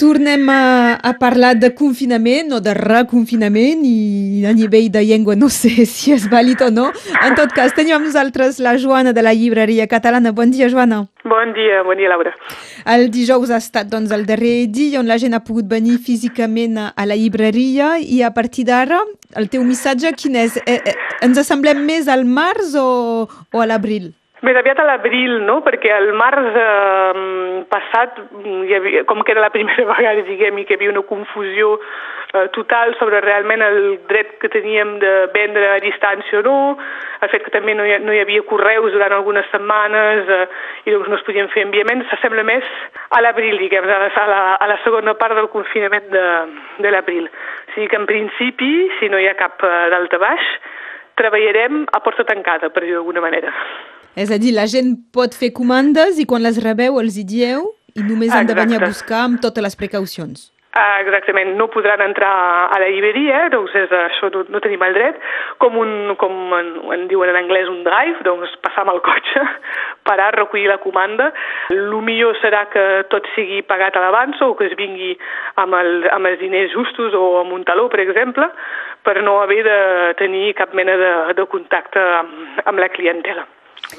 Tornem a, a parlar de confinament o de reconfinament i a nivell de llengua no sé si és vàlid o no. En tot cas, tenim amb nosaltres la Joana de la llibreria catalana. Bon dia, Joana. Bon dia, bon dia, Laura. El dijous ha estat doncs, el darrer dia on la gent ha pogut venir físicament a la llibreria i a partir d'ara el teu missatge quin és? Eh, eh, ens assemblem més al març o, o a l'abril? Més aviat a l'abril, no? Perquè el març eh, passat, hi havia, com que era la primera vegada, diguem, que hi havia una confusió eh, total sobre realment el dret que teníem de vendre a distància o no, el fet que també no hi, no hi havia correus durant algunes setmanes eh, i doncs no es podien fer enviaments, s'assembla més a l'abril, diguem, a la, a, la, a la segona part del confinament de, de l'abril. O sigui que en principi, si no hi ha cap eh, dalta baix, treballarem a porta tancada, per dir d'alguna manera. És a dir, la gent pot fer comandes i quan les rebeu els hi dieu i només han de venir a buscar amb totes les precaucions. Ah, exactament, no podran entrar a la llibreria, doncs és, això no, no tenim el dret, com, un, com en, en diuen en anglès un drive, doncs passar amb el cotxe, parar, recollir la comanda. El millor serà que tot sigui pagat a l'abans o que es vingui amb, el, amb els diners justos o amb un taló, per exemple, per no haver de tenir cap mena de, de contacte amb, amb la clientela.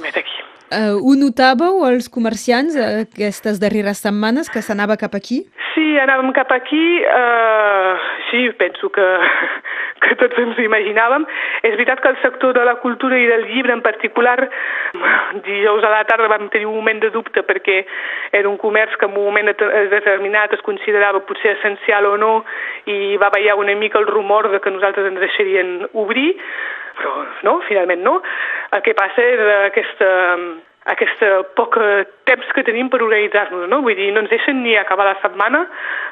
Més aquí. Uh, ho notàveu, els comerciants, aquestes darreres setmanes, que s'anava cap aquí? Sí, anàvem cap aquí. Uh, sí, penso que, que tots ens ho imaginàvem. És veritat que el sector de la cultura i del llibre en particular, dijous a la tarda vam tenir un moment de dubte perquè era un comerç que en un moment determinat es considerava potser essencial o no i va ballar una mica el rumor de que nosaltres ens deixarien obrir, però no, finalment no. El que passa és aquesta, aquest poc temps que tenim per organitzar-nos, no? Vull dir, no ens deixen ni acabar la setmana,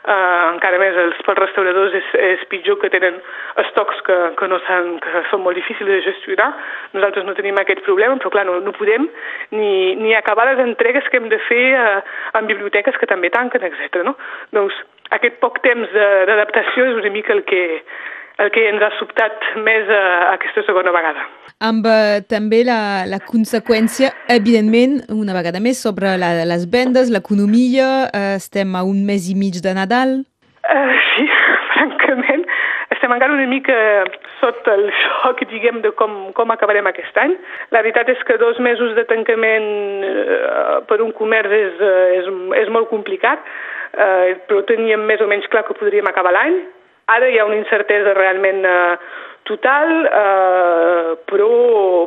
eh, encara més els, pels restauradors és, és pitjor que tenen estocs que, que, no que són molt difícils de gestionar. Nosaltres no tenim aquest problema, però clar, no, no podem ni, ni acabar les entregues que hem de fer eh, en biblioteques que també tanquen, etc. No? Doncs aquest poc temps d'adaptació és una mica el que, el que ens ha sobtat més a aquesta segona vegada. Amb uh, també la, la conseqüència, evidentment, una vegada més, sobre la, les vendes, l'economia, uh, estem a un mes i mig de Nadal. Uh, sí, francament, estem encara una mica sota el xoc, diguem, de com, com acabarem aquest any. La veritat és que dos mesos de tancament uh, per un comerç és, uh, és, és molt complicat, uh, però teníem més o menys clar que podríem acabar l'any Ara hi ha una incertesa realment eh, total, eh, però,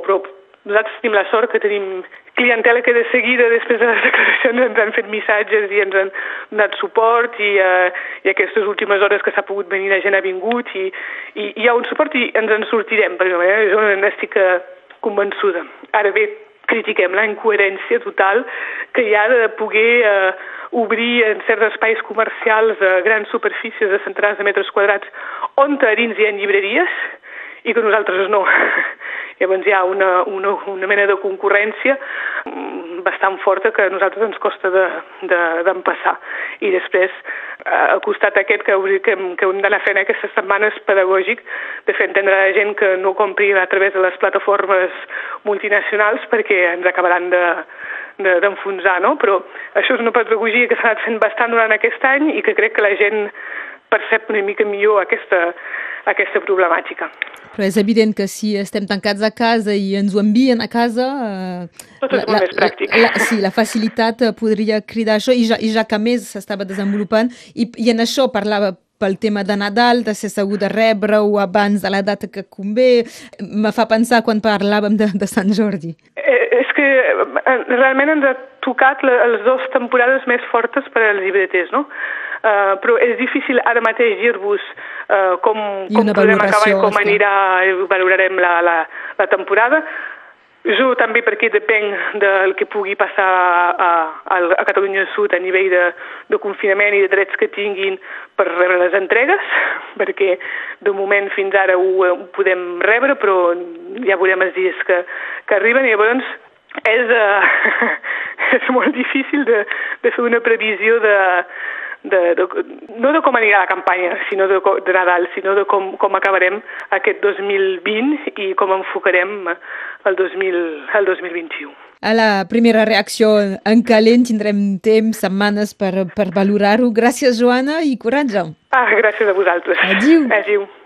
però nosaltres tenim la sort que tenim clientela que de seguida, després de les declaracions, ens han fet missatges i ens han donat suport i, eh, i aquestes últimes hores que s'ha pogut venir la gent ha vingut i, i, hi ha un suport i ens en sortirem, per exemple, eh? jo n'estic eh, convençuda. Ara bé, critiquem la incoherència total que hi ha de poder eh, obrir en certs espais comercials a grans superfícies de centenars de metres quadrats on a dins hi ha llibreries i que nosaltres no. Llavors hi ha una, una, una mena de concurrència mm, bastant forta que a nosaltres ens costa d'empassar. De, de, I després, al costat aquest que, que, que hem d'anar fent aquestes setmanes pedagògic, de fer entendre a la gent que no compri a través de les plataformes multinacionals perquè ens acabaran de, d'enfonsar, de, no? Però això és una pedagogia que s'ha anat fent bastant durant aquest any i que crec que la gent percep una mica millor aquesta, aquesta problemàtica. Però és evident que si estem tancats a casa i ens ho envien a casa... Eh, Tot és la, molt més pràctic. La, la, sí, la facilitat podria cridar això i ja, i ja que més s'estava desenvolupant i, i en això parlava pel tema de Nadal, de ser segur de rebre-ho abans de la data que convé. Me fa pensar quan parlàvem de, de Sant Jordi. Eh, és que eh, realment ens ha tocat les dues temporades més fortes per als llibreters, no? Uh, però és difícil ara mateix dir-vos uh, com, com podrem acabar i com anirà, valorarem la, la, la temporada. Jo també perquè depèn del que pugui passar a, a, a Catalunya Sud a nivell de, de confinament i de drets que tinguin per rebre les entregues, perquè de moment fins ara ho, ho podem rebre, però ja veurem els dies que, que arriben i llavors és, uh, és molt difícil de, de fer una previsió de, de, de, no de com anirà la campanya sinó de, de Nadal, sinó de com, com acabarem aquest 2020 i com enfocarem el, 2000, el 2021. a la primera reacció en calent. Tindrem temps, setmanes per, per valorar-ho. Gràcies, Joana, i coratge. Ah, gràcies a vosaltres. Adiu. Adiu.